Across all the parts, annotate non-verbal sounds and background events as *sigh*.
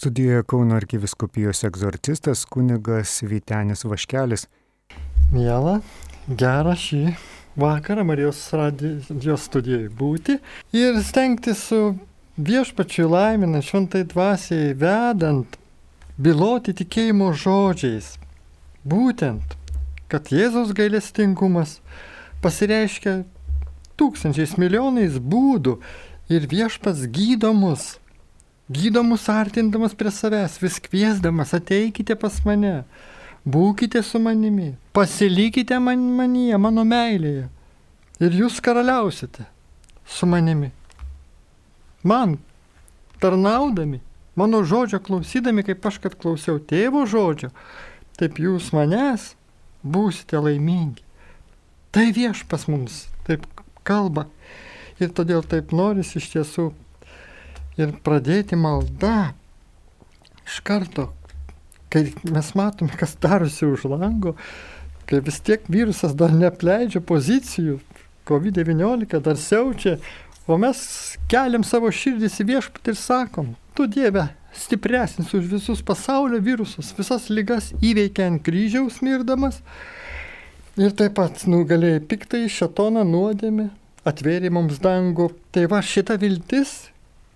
Studijoje Kauno arkiviskupijos egzorcistas kunigas Vytenis Vaškelis. Mėla, gerą šį vakarą Marijos radijos studijai būti ir stengtis su viešpačiu laimina šventai dvasiai vedant, biloti tikėjimo žodžiais. Būtent, kad Jėzaus gailestingumas pasireiškia tūkstančiais milijonais būdų ir viešpas gydomus gydo mus artindamas prie savęs, vis kviesdamas, ateikite pas mane, būkite su manimi, pasilikite man, manyje, mano meilėje ir jūs karaliausite su manimi. Man, tarnaudami, mano žodžio klausydami, kaip aš kad klausiau tėvo žodžio, taip jūs manęs būsite laimingi. Tai viešpas mums taip kalba ir todėl taip noris iš tiesų ir pradėti maldą iš karto, kai mes matome, kas darosi už lango, kai vis tiek virusas dar neapleidžia pozicijų, COVID-19 dar siaučia, o mes keliam savo širdis į viešpatį ir sakom, tu Dieve, stipresnis už visus pasaulio virusus, visas lygas įveikia ant kryžiaus mirdamas. Ir taip pat nugalėjai piktai šetoną nuodėmę, atvėrė mums dangų. Tai va šita viltis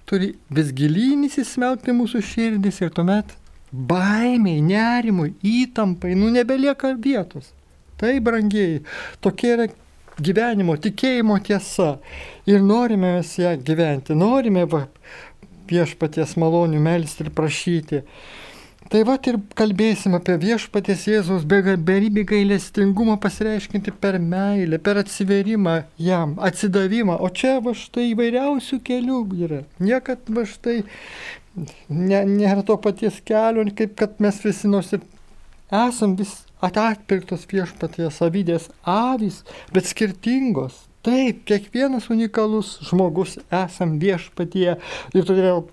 turi vis gilyn įsismelkti mūsų širdis ir tuomet baimiai, nerimui, įtampai, nu nebelieka vietos. Tai, brangiai, tokia yra gyvenimo, tikėjimo tiesa. Ir norime mes ją gyventi, norime viešpaties malonių melsti ir prašyti. Tai va ir kalbėsim apie viešpatės Jėzaus beribį gailestingumą pasireiškinti per meilę, per atsiverimą jam, atsidavimą. O čia va štai įvairiausių kelių yra. Niekad va štai ne, nėra to paties kelio, kaip kad mes visi nors ir esam vis atpirktos viešpaties savydės avys, bet skirtingos. Taip, kiekvienas unikalus žmogus esam viešpatie ir todėl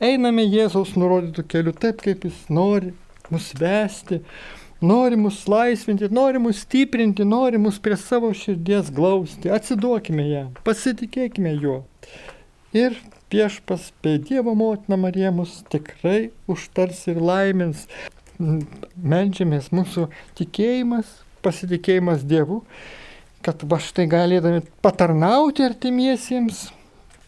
einame Jėzaus nurodytų kelių taip, kaip jis nori mus vesti, nori mus laisvinti, nori mus stiprinti, nori mus prie savo širdies glausti. Atsiduokime jam, pasitikėkime juo. Ir viešpas bei Dievo motina Marija mus tikrai užtars ir laimins. Meldžiamės mūsų tikėjimas, pasitikėjimas Dievu, kad va štai galėdami patarnauti artimiesiems,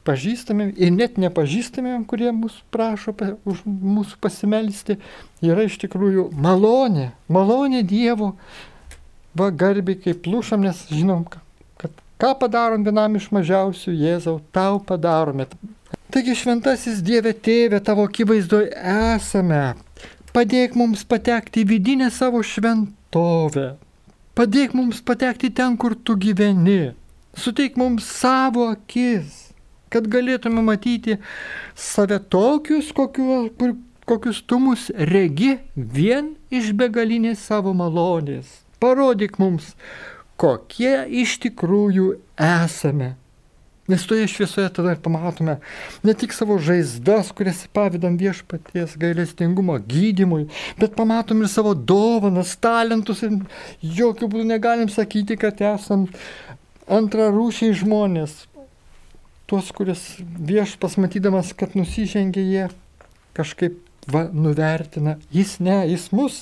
pažįstamiem ir net nepažįstamiem, kurie mūsų prašo už mūsų pasimelsti, yra iš tikrųjų malonė, malonė Dievo, va garbiai kaip plušam, nes žinom, kad ką padarom vienam iš mažiausių, Jėzau, tau padarome. Taigi šventasis Dieve tėvė, tavo akivaizdoje esame. Padėk mums patekti į vidinę savo šventovę. Padėk mums patekti ten, kur tu gyveni. Suteik mums savo akis kad galėtume matyti save tokius, kokiu, kokius tu mus regi vien iš begalinės savo malonės. Parodyk mums, kokie iš tikrųjų esame. Nes toje šviesoje tada ir pamatome ne tik savo žaizdas, kurias pavydam viešpaties gailestingumo gydimui, bet pamatom ir savo dovanas, talentus ir jokių būdų negalim sakyti, kad esam antrarūšiai žmonės, tuos, kuris viešpas matydamas, kad nusižengė, jie kažkaip va, nuvertina. Jis ne, jis mus.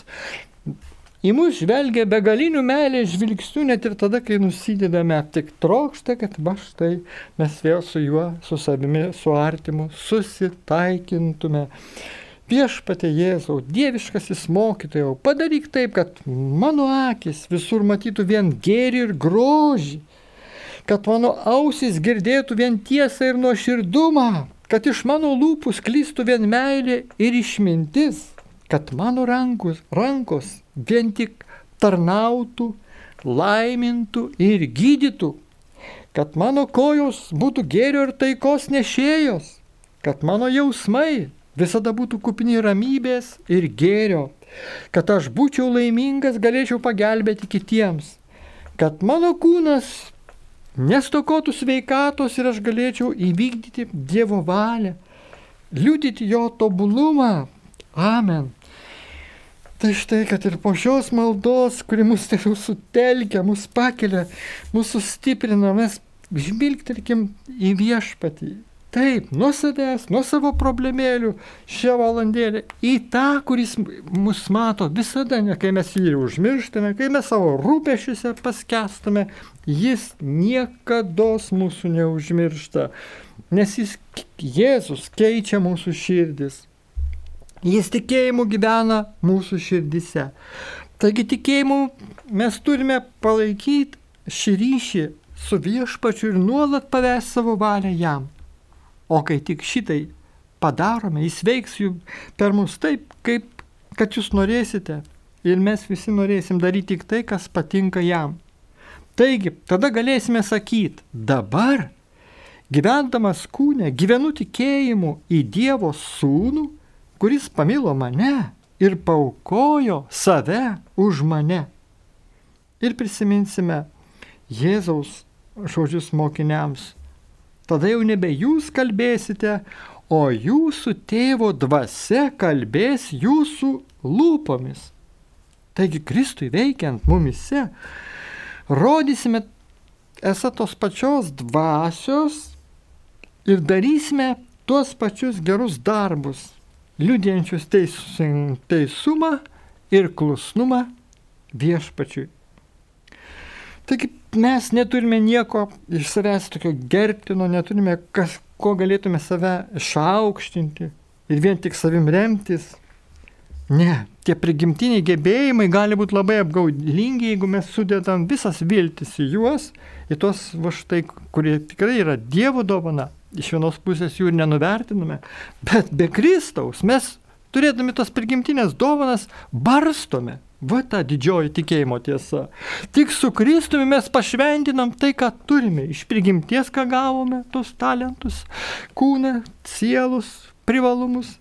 Į mus žvelgia begalinių meilės žvilgsnių net ir tada, kai nusidedame, tik trokšta, kad va štai mes vėl su juo, su savimi, su artimu susitaikintume. Viešpatė Jėzau, dieviškasis mokytojau, padaryk taip, kad mano akis visur matytų vien gėrį ir grožį, kad mano ausis girdėtų vien tiesą ir nuoširdumą, kad iš mano lūpų sklystų vien meilė ir išmintis, kad mano rankus, rankos vien tik tarnautų, laimintų ir gydytų, kad mano kojos būtų gėrio ir taikos nešėjos, kad mano jausmai visada būtų kupini ramybės ir gėrio, kad aš būčiau laimingas, galėčiau pagelbėti kitiems, kad mano kūnas nestokotų sveikatos ir aš galėčiau įvykdyti Dievo valią, liudyti jo tobulumą. Amen. Tai štai, kad ir po šios maldos, kuri mus sutelkia, mus pakelia, mūsų stiprina, mes žvilgtelkim į viešpatį, Taip, nuo savęs, nuo savo problemėlių šią valandėlę į tą, kuris mus mato visada, ne kai mes jį užmirštame, kai mes savo rūpešiuose paskestame, jis niekada mūsų neužmiršta, nes jis Jėzus keičia mūsų širdis. Jis tikėjimu gyvena mūsų širdise. Taigi tikėjimu mes turime palaikyti šį ryšį su viešpačiu ir nuolat pavesti savo valią jam. O kai tik šitai padarome, jis veiks jų per mus taip, kaip kad jūs norėsite. Ir mes visi norėsim daryti tik tai, kas patinka jam. Taigi, tada galėsime sakyti, dabar, gyvendamas kūne, gyvenu tikėjimu į Dievo sūnų, kuris pamilo mane ir paukojo save už mane. Ir prisiminsime Jėzaus žodžius mokiniams tada jau nebe jūs kalbėsite, o jūsų tėvo dvasia kalbės jūsų lūpomis. Taigi Kristui veikiant mumise, rodysime esą tos pačios dvasios ir darysime tuos pačius gerus darbus, liūdėjančius teisumą ir klusnumą viešpačiui. Taigi mes neturime nieko iš savęs tokio gerbtino, neturime kas, ko galėtume save išaukštinti ir vien tik savim remtis. Ne, tie prigimtiniai gebėjimai gali būti labai apgaudingi, jeigu mes sudedam visas viltis į juos, į tos va štai, kurie tikrai yra Dievo dovana. Iš vienos pusės jų ir nenuvertiname, bet be Kristaus mes, turėdami tos prigimtinės dovanas, barstome Va ta didžioji tikėjimo tiesa. Tik su Kristumi mes pašventinam tai, ką turime. Iš prigimties, ką gavome, tos talentus, kūną, sielus, privalumus.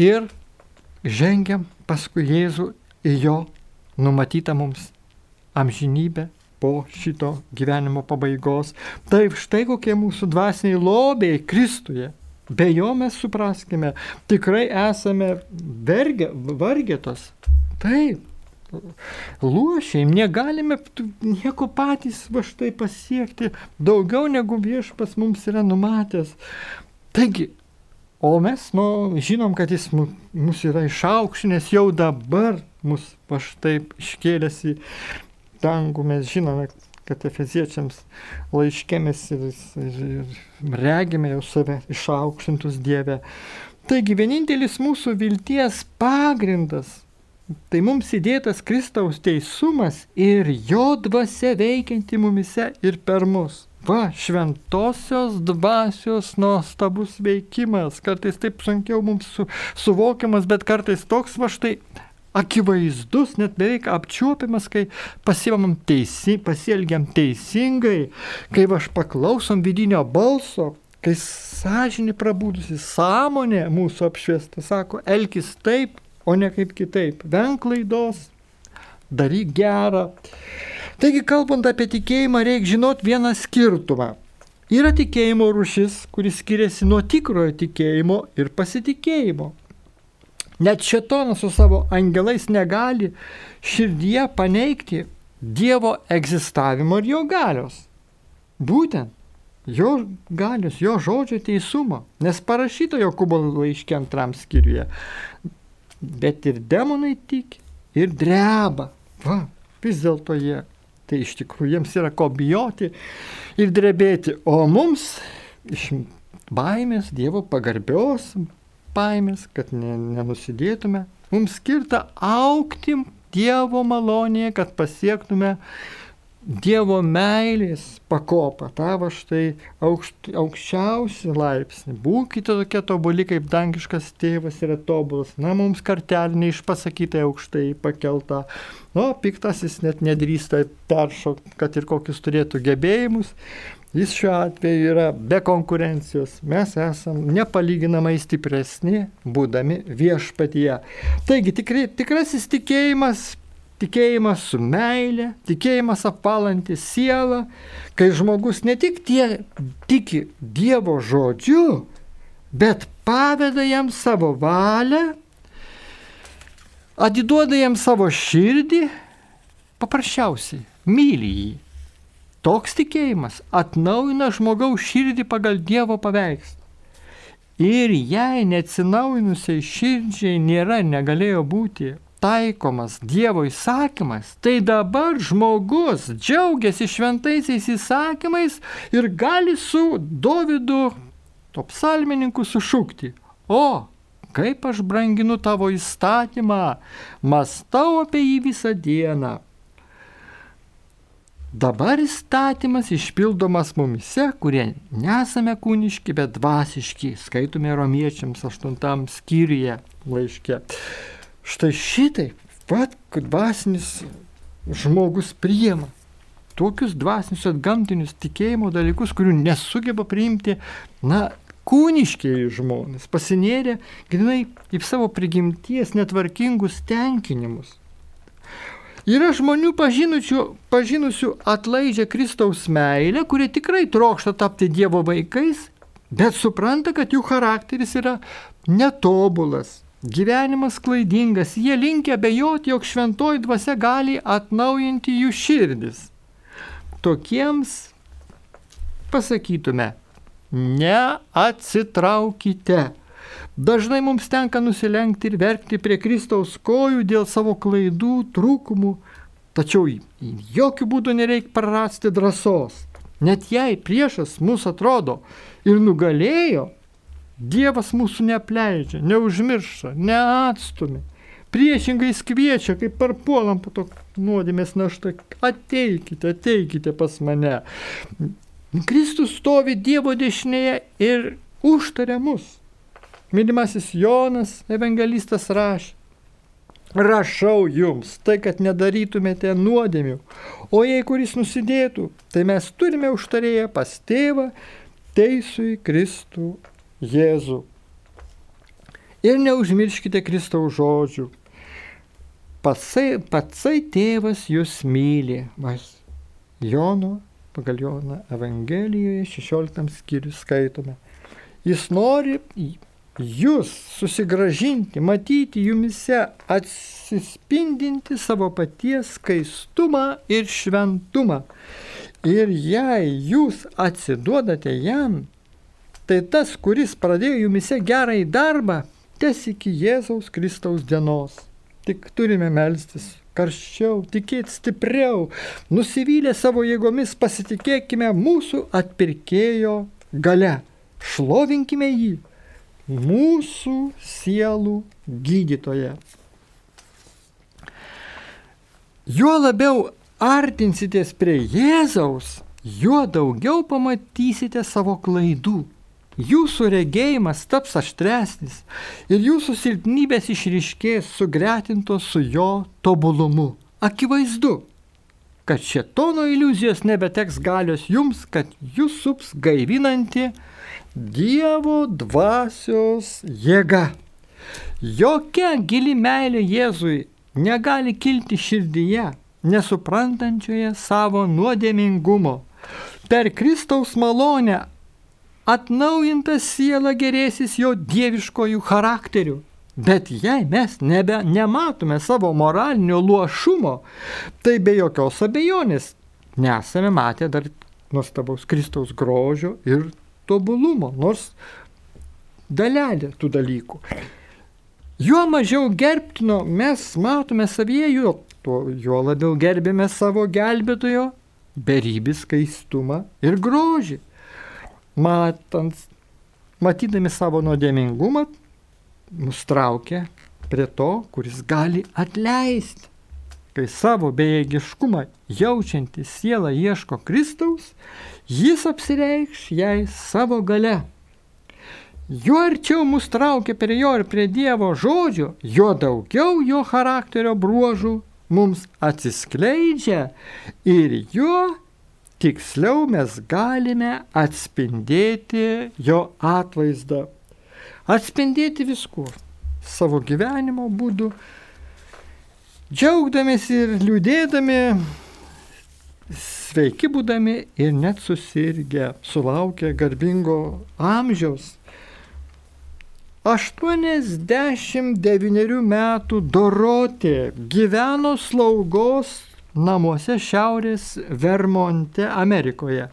Ir žengiam paskui Jėzų į jo numatytą mums amžinybę po šito gyvenimo pabaigos. Taip štai kokie mūsų dvasiniai lobiai Kristuje. Be jo mes supraskime, tikrai esame verge, vargėtos. Taip, luošiai, negalime nieko patys va štai pasiekti daugiau negu viešpas mums yra numatęs. Taigi, o mes nu, žinom, kad jis mus yra išaukštinęs jau dabar, mus va štai iškėlęs į dangų, mes žinome, kad efeziečiams laiškėmės ir, ir, ir regime jau save išaukštintus Dievę. Taigi vienintelis mūsų vilties pagrindas Tai mums įdėtas Kristaus teisumas ir jo dvasia veikianti mumise ir per mus. Va, šventosios dvasios nuostabus veikimas, kartais taip sunkiau mums su, suvokiamas, bet kartais toks va štai akivaizdus, net beveik apčiuopiamas, kai pasimam teisi, pasielgiam teisingai, kai aš paklausom vidinio balso, kai sąžinė prabūdusi, sąmonė mūsų apšviesta, sako, elkis taip, o ne kaip kitaip. Venk klaidos, daryk gerą. Taigi, kalbant apie tikėjimą, reikia žinot vieną skirtumą. Yra tikėjimo rušis, kuris skiriasi nuo tikrojo tikėjimo ir pasitikėjimo. Net šetonas su savo angelais negali širdyje paneigti Dievo egzistavimo ir jo galios. Būtent jo galios, jo žodžio teisumo. Nes parašyta Jokūbo laiškė antram skyriuje bet ir demonai tiki ir dreba. Va, vis dėlto jie, tai iš tikrųjų jiems yra ko bijoti ir drebėti, o mums iš baimės, Dievo pagarbios baimės, kad ne, nenusidėtume, mums skirta aukti Dievo malonėje, kad pasiektume Dievo meilės pakopą, tą va štai aukšt, aukščiausią laipsnį. Būkite tokie tobuli, kaip dangiškas tėvas yra tobulas. Na, mums kartelė neišpasakytai aukštai pakelta. Nu, piktasis net nedrįsta peršokti, kad ir kokius turėtų gebėjimus. Jis šiuo atveju yra be konkurencijos. Mes esame nepalyginamai stipresni, būdami viešpatyje. Taigi tikri, tikrasis tikėjimas tikėjimas su meilė, tikėjimas apalanti sielą, kai žmogus ne tik tie tiki Dievo žodžiu, bet paveda jam savo valią, atiduoda jam savo širdį, paprasčiausiai myli jį. Toks tikėjimas atnaujina žmogaus širdį pagal Dievo paveikslą. ir jei neatsinaujinusiai širdžiai nėra negalėjo būti taikomas Dievo įsakymas, tai dabar žmogus džiaugiasi šventaisiais įsakymais ir gali su Dovydu, to psalmininku, sušūkti. O, kaip aš branginu tavo įstatymą, mastau apie jį visą dieną. Dabar įstatymas išpildomas mumise, kurie nesame kūniški, bet dvasiški, skaitome romiečiams 8 skyriuje laiške. Štai šitaip, pat dvasinis žmogus priema tokius dvasinius atgamtinius tikėjimo dalykus, kurių nesugeba priimti, na, kūniškiai žmonės, pasinėrė grinai į savo prigimties netvarkingus tenkinimus. Yra žmonių pažinusių, pažinusių atlaidžią Kristaus meilę, kurie tikrai trokšta tapti Dievo vaikais, bet supranta, kad jų charakteris yra netobulas, gyvenimas klaidingas, jie linkia bejoti, jog šventoji dvasia gali atnaujinti jų širdis. Tokiems pasakytume, neatsitraukite Dažnai mums tenka nusilenkti ir verkti prie Kristaus kojų dėl savo klaidų, trūkumų, tačiau jokių būdų nereikia prarasti drąsos. Net jei priešas mūsų atrodo ir nugalėjo, Dievas mūsų neapleidžia, neužmiršta, neatstumia. Priešingai kviečia, kaip parpuolam po to nuodėmės naštą, ateikite, ateikite pas mane. Kristus stovi Dievo dešinėje ir užtaria mus. Mylimasis Jonas evangelistas rašė. Rašau jums, tai kad nedarytumėte nuodėmių, o jei kuris nusidėtų, tai mes turime užtarėję pas tėvą teisui Kristų Jėzų. Ir neužmirškite Kristaus žodžių. Patsai, patsai tėvas jūs myli. Mas Jono, pagal Joną Evangelijoje 16 skyrius skaitome. Jis nori jūs susigražinti, matyti jumise atsispindinti savo paties skaistumą ir šventumą. Ir jei jūs atsiduodate jam, tai tas, kuris pradėjo jumise gerąjį darbą, tes iki Jėzaus Kristaus dienos. Tik turime melstis karščiau, tikėti stipriau, nusivylę savo jėgomis pasitikėkime mūsų atpirkėjo gale. Šlovinkime jį mūsų sielų gydytoje. Juo labiau artinsitės prie Jėzaus, juo daugiau pamatysite savo klaidų. Jūsų regėjimas taps aštresnis ir jūsų silpnybės išryškės sugretintos su jo tobulumu. Akivaizdu, kad šetono iliuzijos nebeteks galios jums, kad jūs sups gaivinanti Dievo dvasios jėga. Jokia gili meilė Jėzui negali kilti širdyje, nesuprantančioje savo nuodėmingumo. Per Kristaus malonę atnaujinta siela gerėsis jo dieviškojų charakterių. Bet jei mes nebe nematome savo moralinio luošumo, tai be jokios abejonės nesame matę dar nuostabaus Kristaus grožio ir tobulumo, nors dalelė tų dalykų. Juo mažiau gerbtino mes matome savyje, juo, tuo, juo labiau gerbėme savo gelbėtojo beribį skaistumą ir grožį. Matant, matydami savo nuodėmingumą, mus traukia prie to, kuris gali atleisti. Kai savo bejėgiškumą jaučianti siela ieško Kristaus, jis apsireikš jai savo gale. Juo arčiau mus traukia prie jo ir prie Dievo žodžio, juo daugiau jo charakterio bruožų mums atsiskleidžia ir juo tiksliau mes galime atspindėti jo atvaizdą. Atspindėti viskuo - savo gyvenimo būdu, džiaugdamėsi ir liūdėdami sveiki būdami ir net susirgę, sulaukę garbingo amžiaus. 89 metų Dorotė gyveno slaugos namuose Šiaurės Vermonte, Amerikoje.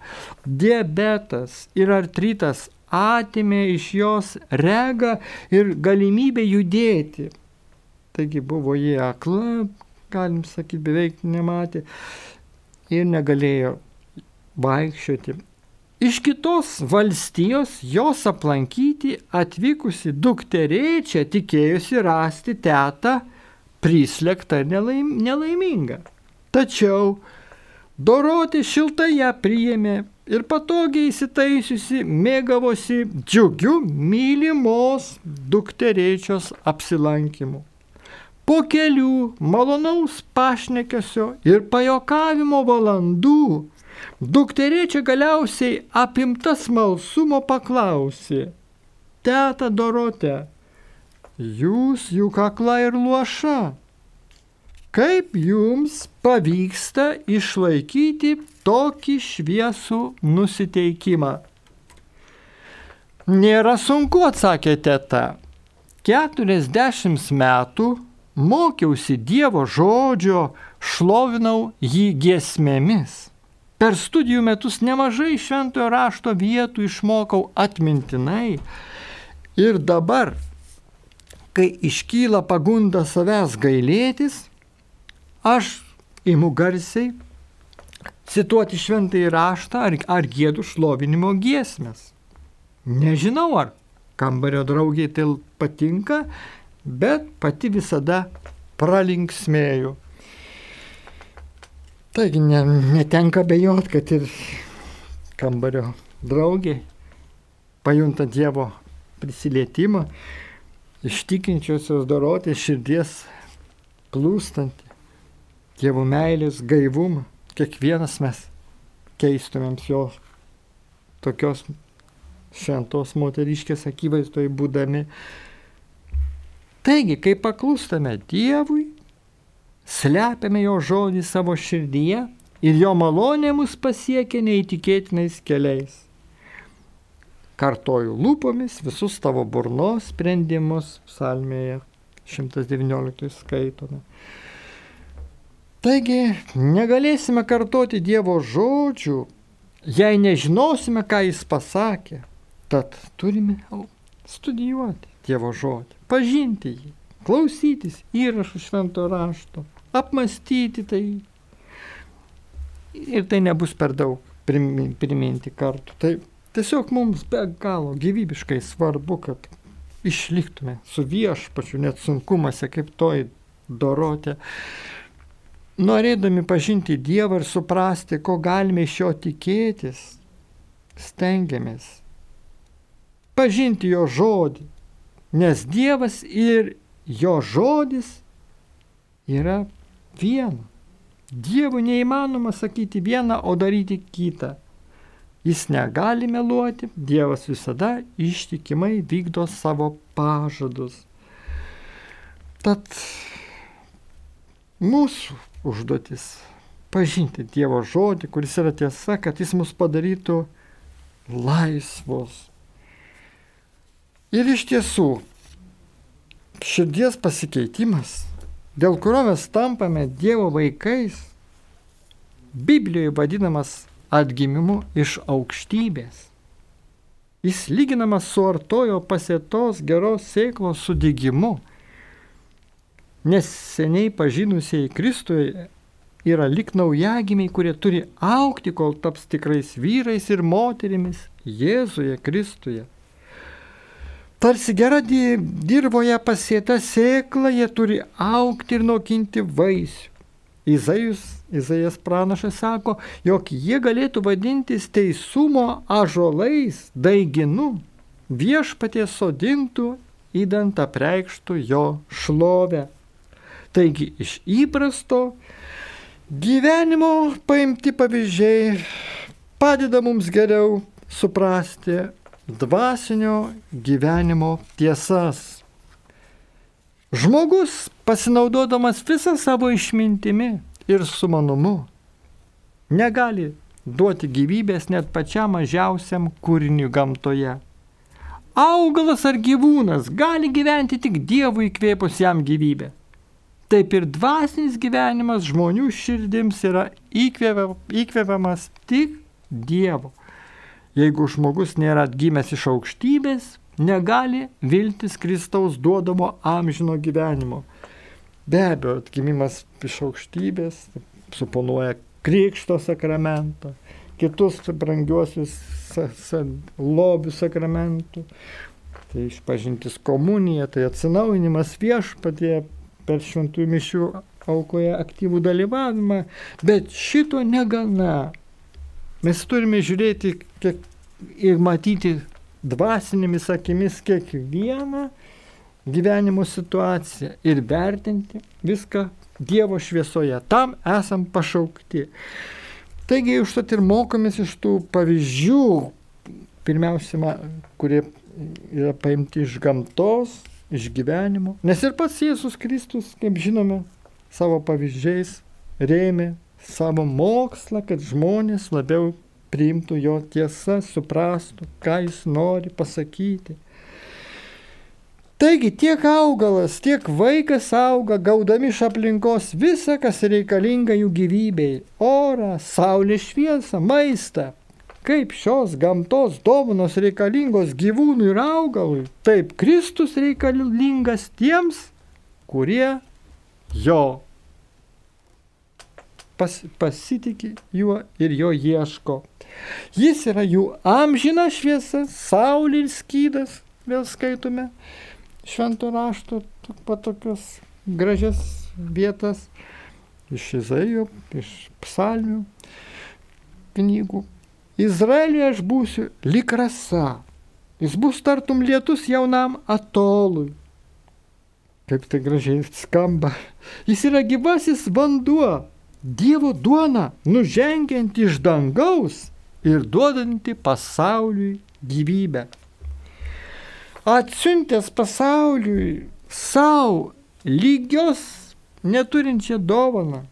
Diabetas ir artritas atimė iš jos regą ir galimybę judėti. Taigi buvo jie akla, galim sakyti, beveik nematė ir negalėjo vaikščioti. Iš kitos valstijos jos aplankyti atvykusi dukterėčia tikėjusi rasti tetą prislėgtą ir nelaim, nelaimingą. Tačiau Dorotė šiltai ją priėmė ir patogiai įsitaisiusi mėgavosi džiugiu mylimos dukterėčios apsilankimu. Po kelių malonaus pašnekesio ir pajokavimo valandų dukterėčia galiausiai apimta smalsumo paklausė. Teta Dorotė, jūs juk akla ir luoša. Kaip jums pavyksta išlaikyti tokį šviesų nusiteikimą? Nėra sunku, atsakė teta. Keturiasdešimt metų mokiausi Dievo žodžio, šlovinau jį giesmėmis. Per studijų metus nemažai šventojo rašto vietų išmokau atmintinai ir dabar, kai iškyla pagunda savęs gailėtis, aš imu garsiai cituoti šventąjį raštą ar, ar gėdų šlovinimo giesmės. Nežinau, ar kambario draugiai tai patinka, bet pati visada pralinksmėjau. Taigi ne, netenka bejot, kad ir kambario draugė pajunta Dievo prisilietimą, ištikinčiosios dorotės širdies plūstantį, Dievo meilės gaivumą. Kiekvienas mes keistumėm jos tokios šventos moteriškės akivaizdoje būdami Taigi, kai paklūstame Dievui, slepiame jo žodį savo širdyje ir jo malonė mus pasiekia neįtikėtinais keliais. Kartoju lūpomis visus tavo burnos sprendimus, psalmėje 119 skaitome. Taigi, negalėsime kartoti Dievo žodžių, jei nežinosime, ką Jis pasakė. Tad turime studijuoti Dievo žodį pažinti jį, klausytis įrašų švento rašto, apmastyti tai. Ir tai nebus per daug priminti kartu. Tai tiesiog mums be galo gyvybiškai svarbu, kad išliktume su viešpačiu net sunkumose, kaip toj dorotė. Norėdami pažinti Dievą ir suprasti, ko galime iš jo tikėtis, stengiamės pažinti jo žodį, Nes Dievas ir jo žodis yra viena. Dievui neįmanoma sakyti vieną, o daryti kitą. Jis negali meluoti, Dievas visada ištikimai vykdo savo pažadus. Tad mūsų užduotis pažinti Dievo žodį, kuris yra tiesa, kad jis mus padarytų laisvos Ir iš tiesų, širdies pasikeitimas, dėl kurio mes tampame Dievo vaikais, Biblijoje vadinamas atgimimu iš aukštybės. Jis lyginamas su artojo pasėtos geros sėklos sudygimu. Nes seniai pažinusiai Kristuje yra lik naujagimiai, kurie turi aukti, kol taps tikrais vyrais ir moterimis Jėzuje Kristuje. Tarsi gera dirboje pasėta sėkla, jie turi aukti ir nokinti vaisių. Izajus, Izaijas pranašas sako, jog jie galėtų vadintis teisumo ažolais, daiginu, viešpatie sodintų, įdant apreikštų jo šlovę. Taigi iš įprasto gyvenimo paimti pavyzdžiai padeda mums geriau suprasti dvasinio gyvenimo tiesas. Žmogus, pasinaudodamas visą savo išmintimi ir sumanumu, negali duoti gyvybės net pačiam mažiausiam kūriniui gamtoje. Augalas ar gyvūnas gali gyventi tik Dievui įkvėpus jam gyvybę. Taip ir dvasinis gyvenimas žmonių širdims yra įkvėpiamas tik Dievo. Jeigu žmogus nėra atgimęs iš aukštybės, negali viltis Kristaus duodamo amžino gyvenimo. Be abejo, atgimimas iš aukštybės suponuoja Krikšto sakramentą, kitus brangiuosius lobių sakramentų, tai išpažintis komunija, tai atsinaujinimas viešpatie per šventųjų mišių aukoje aktyvų dalyvavimą, bet šito negana. Mes turime žiūrėti kiek, ir matyti dvasinėmis akimis kiekvieną gyvenimo situaciją ir vertinti viską Dievo šviesoje. Tam esam pašaukti. Taigi užtat ir mokomės iš tų pavyzdžių, pirmiausia, kurie yra paimti iš gamtos, iš gyvenimo. Nes ir pats Jėzus Kristus, kaip žinome, savo pavyzdžiais rėmė savo mokslą, kad žmonės labiau priimtų jo tiesą, suprastų, ką jis nori pasakyti. Taigi tiek augalas, tiek vaikas auga, gaudami iš aplinkos visą, kas reikalinga jų gyvybei - orą, saulės šviesą, maistą. Kaip šios gamtos dovanos reikalingos gyvūnui ir augalui, taip Kristus reikalingas tiems, kurie jo pas, pasitikė juo ir jo ieško. Jis yra jų amžina šviesa, saulė ir skydas, vėl skaitome šventų rašto patokios gražias vietas iš Izaijo, iš psalmių knygų. Izraeliui aš būsiu lik rasa. Jis bus tartum lietus jaunam atolui. Kaip tai gražiai skamba. Jis yra gyvasis vanduo, Dievo duona, nužengianti iš dangaus ir duodanti pasauliui gyvybę. Atsiuntęs pasauliui savo lygios neturinčią dovaną.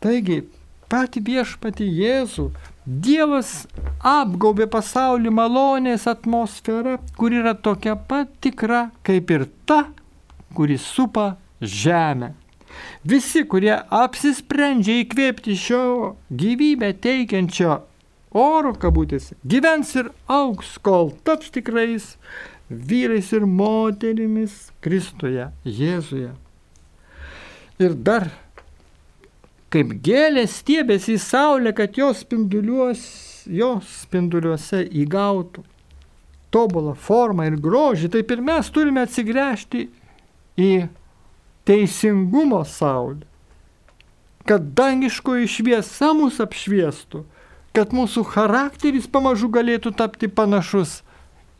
Taigi, pati viešpati Jėzų, Dievas apgaubė pasaulį malonės atmosfera, kur yra tokia pat tikra kaip ir ta, kuri supa žemę. Visi, kurie apsisprendžia įkvėpti šio gyvybę teikiančio oro kabutėse, gyvens ir auks, kol taps tikrais vyrais ir moterimis Kristuje, Jėzuje. Ir dar, kaip gėlės stiebėsi į saulę, kad jos spinduliuos, jos spinduliuose įgautų tobulą formą ir grožį, taip ir mes turime atsigręžti į teisingumo saulę, kad dangiškoji šviesa mus apšviestų, kad mūsų charakteris pamažu galėtų tapti panašus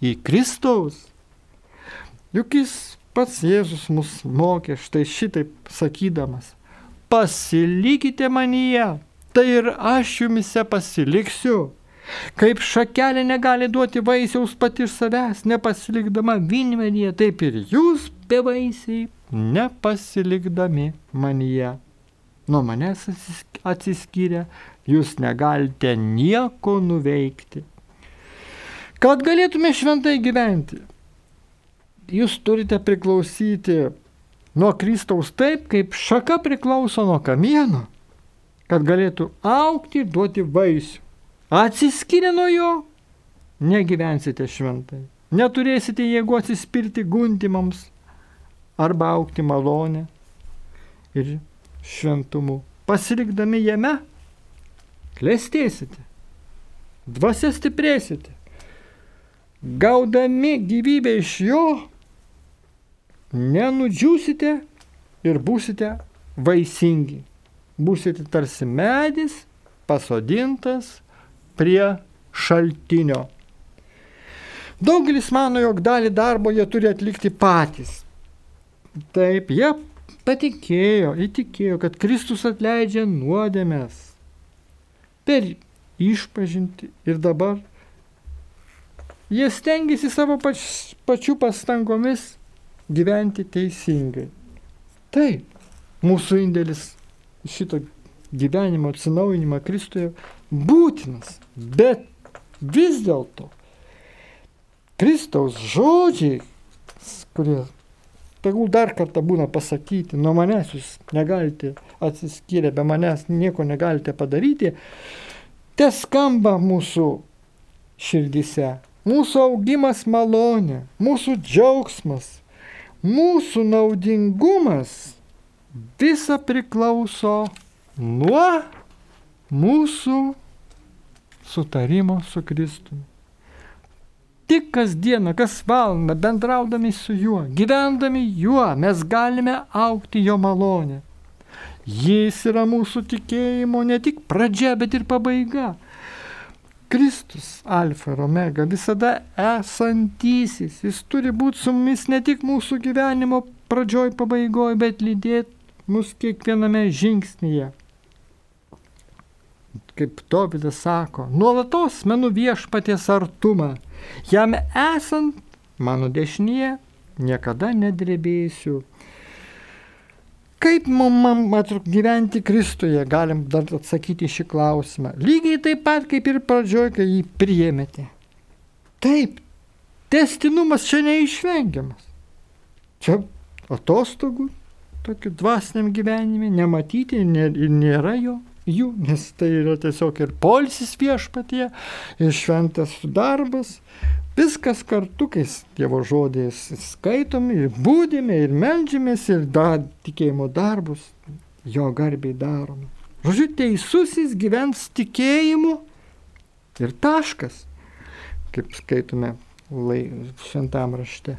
į Kristaus. Juk jis pats Jėzus mus mokė štai šitaip sakydamas. Pasilikite manyje, tai ir aš jumise pasiliksiu. Kaip šakelė negali duoti vaisiaus pati iš savęs, nepasilikdama vynmedyje, taip ir jūs bevaisiai nepasilikdami manyje. Nuo manęs atsiskyrę, jūs negalite nieko nuveikti. Kad galėtume šventai gyventi, jūs turite priklausyti nuo Kristaus taip, kaip šaka priklauso nuo kamieno, kad galėtų aukti ir duoti vaisių. Atsiskyrę nuo jo, negyvensite šventai. Neturėsite jėgų atsispirti gundimams arba aukti malonę ir šventumu. Pasilikdami jame, klestėsite, dvasia stiprėsite. Gaudami gyvybę iš jo, nenudžiūsite ir būsite vaisingi. Būsite tarsi medis pasodintas prie šaltinio. Daugelis mano, jog dalį darbo jie turi atlikti patys. Taip, jie patikėjo, įtikėjo, kad Kristus atleidžia nuodėmės per išpažinti ir dabar jie stengiasi savo pač, pačių pastangomis gyventi teisingai. Taip, mūsų indėlis šito gyvenimo atsinaujinimą Kristuje būtinas. Bet vis dėlto Kristaus žodžiai, kurie tegul dar kartą būna pasakyti, nuo manęs jūs negalite atsiskyrę, be manęs nieko negalite padaryti, te skamba mūsų širdise. Mūsų augimas malonė, mūsų džiaugsmas, mūsų naudingumas visa priklauso nuo mūsų sutarimo su Kristumi. Tik kasdieną, kas valandą bendraudami su juo, gyvendami juo, mes galime aukti jo malonę. Jis yra mūsų tikėjimo ne tik pradžia, bet ir pabaiga. Kristus, Alfa ir Omega, visada esantysis. Jis turi būti su mumis ne tik mūsų gyvenimo pradžioj, pabaigoj, bet lydėti mus kiekviename žingsnyje. Kaip Dovydas sako, nuolatos menu viešpaties artumą. Jam esant mano dešinėje niekada nedrebėsiu. Kaip mums gyventi Kristuje, galim dar atsakyti šį klausimą. Lygiai taip pat kaip ir pradžioje, kai jį priėmėte. Taip, testinumas čia neišvengiamas. Čia atostogų, tokių dvasiniam gyvenime, nematyti ir nėra jo jų, nes tai yra tiesiog ir polisis viešpatie, ir šventas darbas, Viskas kartu, kai Dievo žodės skaitomi, ir būdime, ir melžiamės, ir da, tikėjimo darbus jo garbiai darome. Žodžiu, teisusis gyvens tikėjimu ir taškas, kaip skaitome lai, šventam rašte.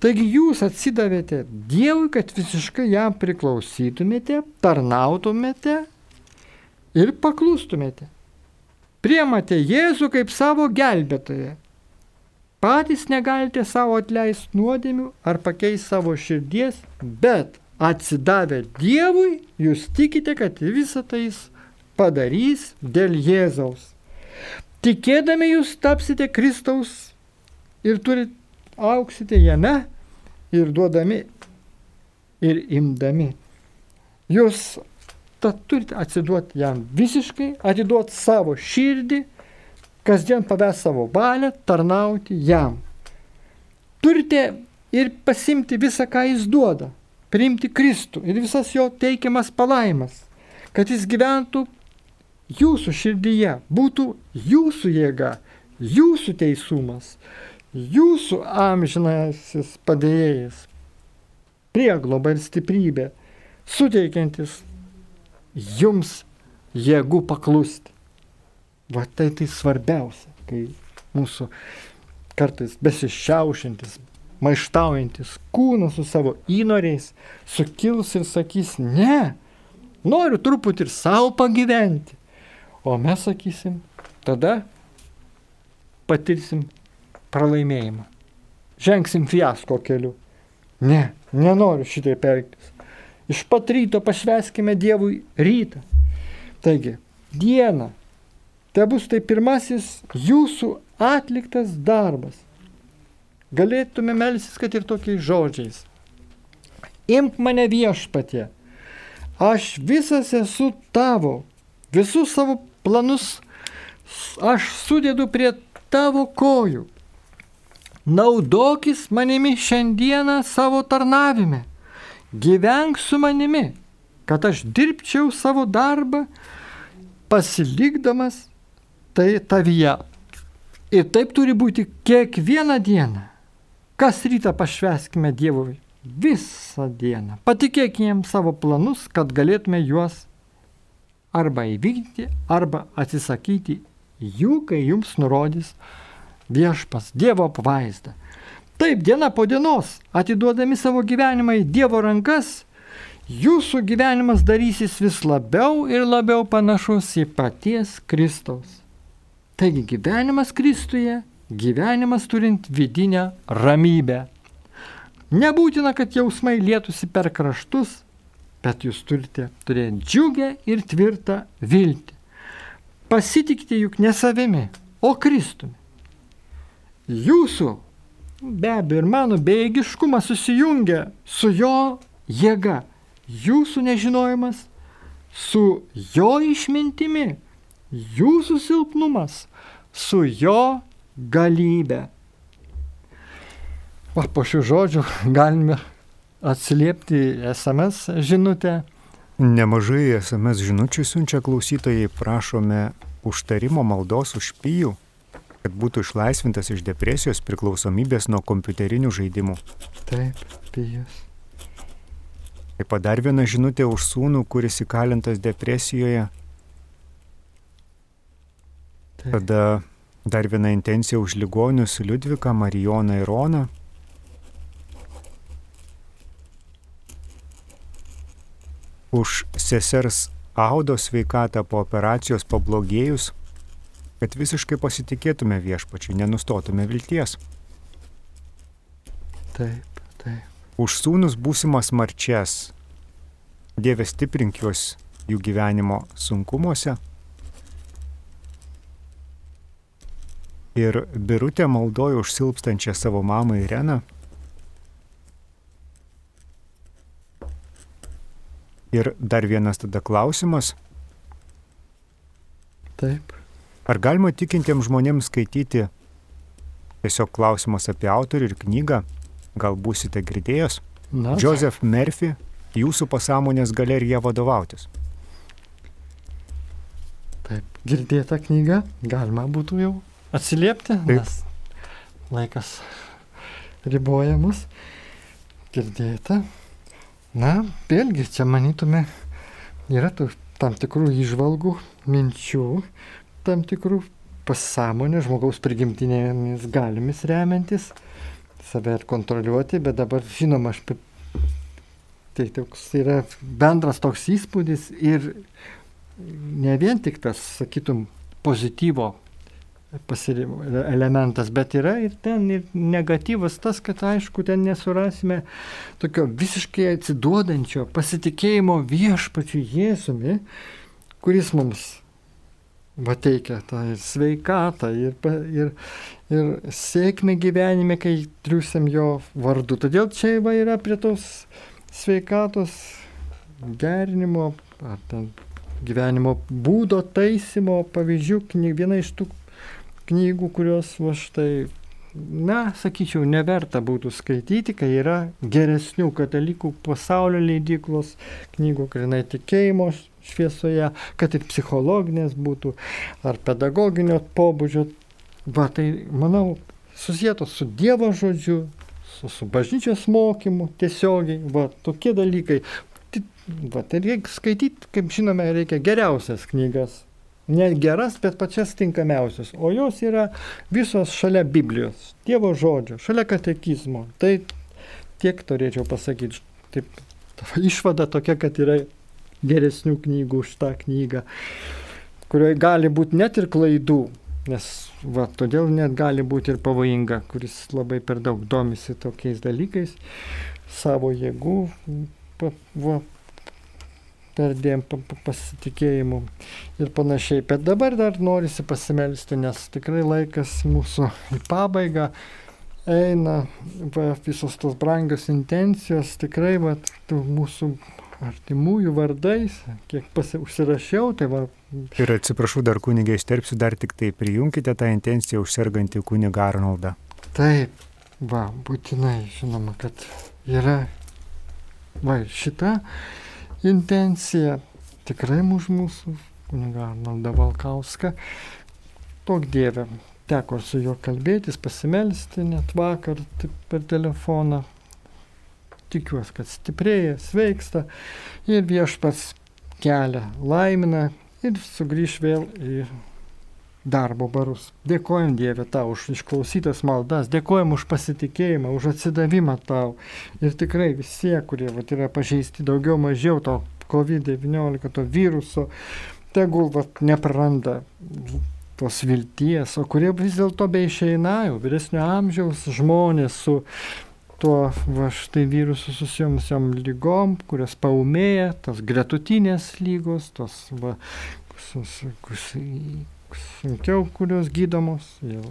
Taigi jūs atsidavėte Dievui, kad visiškai jam priklausytumėte, tarnautumėte ir paklustumėte. Priemate Jėzų kaip savo gelbėtoją Patys negalite savo atleisti nuodėmių ar pakeisti savo širdies, bet atsidavę Dievui, jūs tikite, kad visą tai jis padarys dėl Jėzaus. Tikėdami jūs tapsite Kristaus ir turit auksite jame ir duodami ir imdami. Jūs tad turite atsiduoti jam visiškai, atiduoti savo širdį kasdien paves savo valią tarnauti jam. Turite ir pasimti visą, ką jis duoda, priimti Kristų ir visas jo teikiamas palaimas, kad jis gyventų jūsų širdyje, būtų jūsų jėga, jūsų teisumas, jūsų amžinasis padėjėjas, priegloba ir stiprybė, suteikiantis jums jėgų paklusti. Va tai tai svarbiausia, kai mūsų kartais besišiaušintis, maištaujantis kūnas su savo įnoriais sukils ir sakys, ne, noriu truputį ir savo pagyventi. O mes sakysim, tada patirsim pralaimėjimą. Žengsim fiasko keliu. Ne, nenoriu šitai perktis. Iš pat ryto pašveskime Dievui rytą. Taigi, dieną Te bus tai pirmasis jūsų atliktas darbas. Galėtume melsis, kad ir tokiais žodžiais. Imk mane viešpatie, aš visas esu tavo, visus savo planus aš sudėdu prie tavo kojų. Naudokis manimi šiandieną savo tarnavime, gyvenk su manimi, kad aš dirbčiau savo darbą, pasilikdamas tai tavyje. Ir taip turi būti kiekvieną dieną. Kas rytą pašveskime Dievui visą dieną. Patikėkime jam savo planus, kad galėtume juos arba įvykdyti, arba atsisakyti jų, kai jums nurodys viešpas Dievo apvaizdą. Taip, diena po dienos, atiduodami savo gyvenimą į Dievo rankas, jūsų gyvenimas darysis vis labiau ir labiau panašus į paties Kristaus. Taigi gyvenimas Kristuje, gyvenimas turint vidinę ramybę. Nebūtina, kad jausmai lietųsi per kraštus, bet jūs turite turėti džiugę ir tvirtą viltį. Pasitikite juk ne savimi, o Kristumi. Jūsų, be abejo, ir mano bejėgiškumas susijungia su jo jėga. Jūsų nežinojimas su jo išmintimi, jūsų silpnumas su jo galybė. Va, po šių žodžių galime atsiliepti SMS žinutę. Nemažai SMS žinučių siunčia klausytojai, prašome užtarimo maldos už pijų. kad būtų išlaisvintas iš depresijos priklausomybės nuo kompiuterinių žaidimų. Taip, pijus. Taip pat dar viena žinutė už sūnų, kuris įkalintas depresijoje. Taip. Tada dar viena intencija už ligonius Liudviką, Marijoną ir Roną. Už sesers Audo sveikatą po operacijos pablogėjus, kad visiškai pasitikėtume viešpačiui, nenustotume vilties. Taip, taip. Už sūnus būsimas marčias. Dieve stiprink juos jų gyvenimo sunkumuose. Ir birutė maldoja už silpstančią savo mamą Ireną. Ir dar vienas tada klausimas. Taip. Ar galima tikintiems žmonėms skaityti tiesiog klausimas apie autorių ir knygą? Gal būsite girdėjęs? Na, Joseph Murphy, jūsų pasąmonės galerija vadovautis. taip. Girdėta knyga, galima būtų jau atsiliepti, Taip. nes laikas riboja mus. Girdėta. Na, vėlgi, čia manytume, yra tų tam tikrų išvalgų, minčių, tam tikrų pasąmonė, žmogaus prigimtinėmis galimis remiantis, save ir kontroliuoti, bet dabar, žinoma, aš tai toks yra bendras toks įspūdis ir ne vien tik tas, sakytum, pozityvo pasirimo elementas, bet yra ir ten ir negatyvas tas, kad aišku, ten nesurasime tokio visiškai atsiduodančio pasitikėjimo viešpačiu Jėzumi, kuris mums va teikia tą ir sveikatą, ir, ir, ir sėkmę gyvenime, kai triusiam jo vardu. Todėl čia va yra prie tos sveikatos gerinimo, ar ten gyvenimo būdo taisimo pavyzdžių, viena iš tų knygų, kurios va štai, na, sakyčiau, neverta būtų skaityti, kai yra geresnių katalikų pasaulio leidyklos knygų, grinai tikėjimo šviesoje, kad ir psichologinės būtų, ar pedagoginio pobūdžio. Va, tai, manau, susijęs su Dievo žodžiu, su, su bažnyčios mokymu tiesiogiai, va, tokie dalykai. Va, tai reikia skaityti, kaip žinome, reikia geriausias knygas. Ne geras, bet pačias tinkamiausias. O jos yra visos šalia Biblijos, Dievo žodžio, šalia katekizmo. Tai tiek turėčiau pasakyti. Taip, ta *laughs* išvada tokia, kad yra geresnių knygų už tą knygą, kurioje gali būti net ir klaidų. Nes va, todėl net gali būti ir pavojinga, kuris labai per daug domisi tokiais dalykais, savo jėgų va, perdėm pa- pa- pasitikėjimu ir panašiai. Bet dabar dar norisi pasimelsti, nes tikrai laikas mūsų į pabaigą eina, va, visos tos brangios intencijos, tikrai va, mūsų artimųjų vardais, kiek užsirašiau, tai va, Ir atsiprašau, dar kunigai isterpsiu, dar tik tai prijunkite tą intenciją užsergantį kunigą Arnoldą. Taip, va, būtinai žinoma, kad yra va, šita intencija tikrai už mūsų kuniga Arnoldą Valkauską. Tok Dieve, teko su juo kalbėtis, pasimelsti net vakar per telefoną. Tikiuosi, kad stiprėja, sveiksta ir viešpats kelia, laimina ir sugrįž vėl į darbo barus. Dėkojom Dieve tau už išklausytas maldas, dėkojom už pasitikėjimą, už atsidavimą tau. Ir tikrai visi, kurie vat, yra pažeisti daugiau mažiau to COVID-19, to viruso, tegul vat, nepraranda tos vilties, o kurie vis dėlto be išeina, jau vyresnio amžiaus žmonės su tuo va štai virusu susijusiam lygom, kurios paumėja, tos gretutinės lygos, tos va, sus, kus, sunkiau, kurios gydomos. Jau.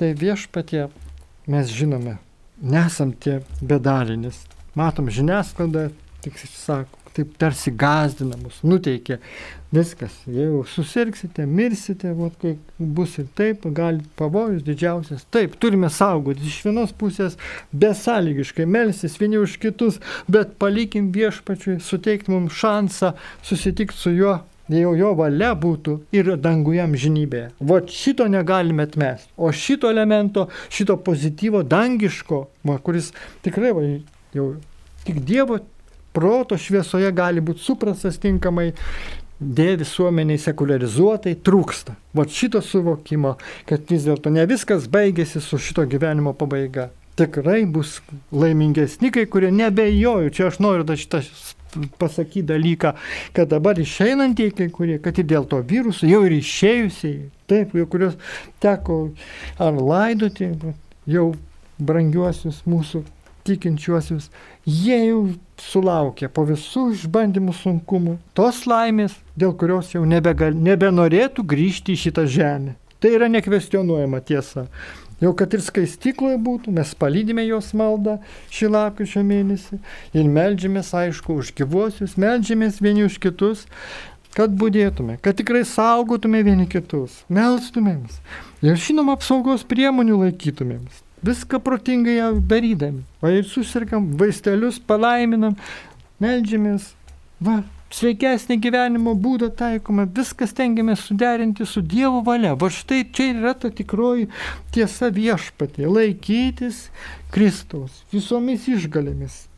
Tai viešpatie mes žinome, nesam tie bedalinis. Matom žiniasklaidą, tik sako, taip tarsi gazdina mus, nuteikia viskas. Jeigu susirgsite, mirsite, vat, kai bus ir taip, gali pavojus didžiausias. Taip, turime saugoti iš vienos pusės besąlygiškai melsis vieni už kitus, bet palikim viešpačiui, suteikti mums šansą susitikti su juo jau jo valia būtų ir danguje amžinybėje. Va šito negalime atmesti. O šito elemento, šito pozityvo, dangiško, va, kuris tikrai va, jau tik Dievo proto šviesoje gali būti suprastas tinkamai, dėja visuomeniai sekularizuotai trūksta. Vat šito suvokimo, kad vis dėlto ne viskas baigėsi su šito gyvenimo pabaiga. Tikrai bus laimingesni kai kurie, nebejoju, čia aš noriu šitą pasakyti dalyką, kad dabar išeinantieji kai kurie, kad ir dėl to viruso, jau ir išėjusiai, taip, jau kurios teko ar laidoti, jau brangiuosius mūsų tikinčiuosius, jie jau sulaukė po visų išbandymų sunkumų tos laimės, dėl kurios jau nebegal, nebenorėtų grįžti į šitą žemę. Tai yra nekvestionuojama tiesa. Jau kad ir skaistykloje būtų, mes palydime jos maldą šį lapkričio mėnesį ir melžiamės, aišku, už gyvuosius, melžiamės vieni už kitus, kad būdėtume, kad tikrai saugotume vieni kitus, melstumėms ir žinoma apsaugos priemonių laikytumėms. Viską protingai darydami. O ir susirkam, vaistelius palaiminam, melžiamės. Va, sveikesnį gyvenimo būdą taikome, viskas tengiamės suderinti su Dievo valia. Va štai čia yra ta tikroji tiesa viešpatė - laikytis Kristaus visomis išgalėmis,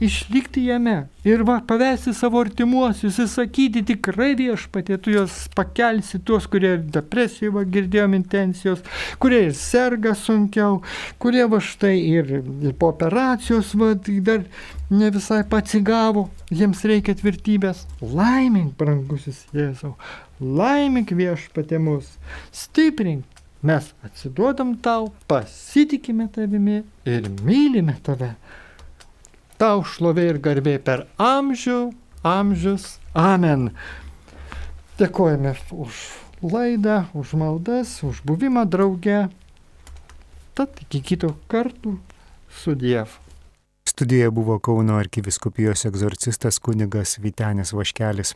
išlikti jame ir va, pavesti savo artimuosius, įsakyti tikrai viešpatė, tu juos pakelsi, tuos, kurie depresijoje, va, girdėjom intencijos, kurie ir serga sunkiau, kurie va štai ir, ir po operacijos, va, dar ne visai patsigavo, jiems reikia tvirtybės. Laimink, brangusis Jėzau, laimink viešpatė mus, stiprink. Mes atsiduodam tau, pasitikime tavimi ir mylime tave tau šlovė ir garbė per amžių, amžius. Amen. Dėkojame už laidą, už maldas, už buvimą drauge. Tad iki kito kartų su Dievu. Studijoje buvo Kauno arkiviskupijos egzorcistas kunigas Vitenis Vaškelis.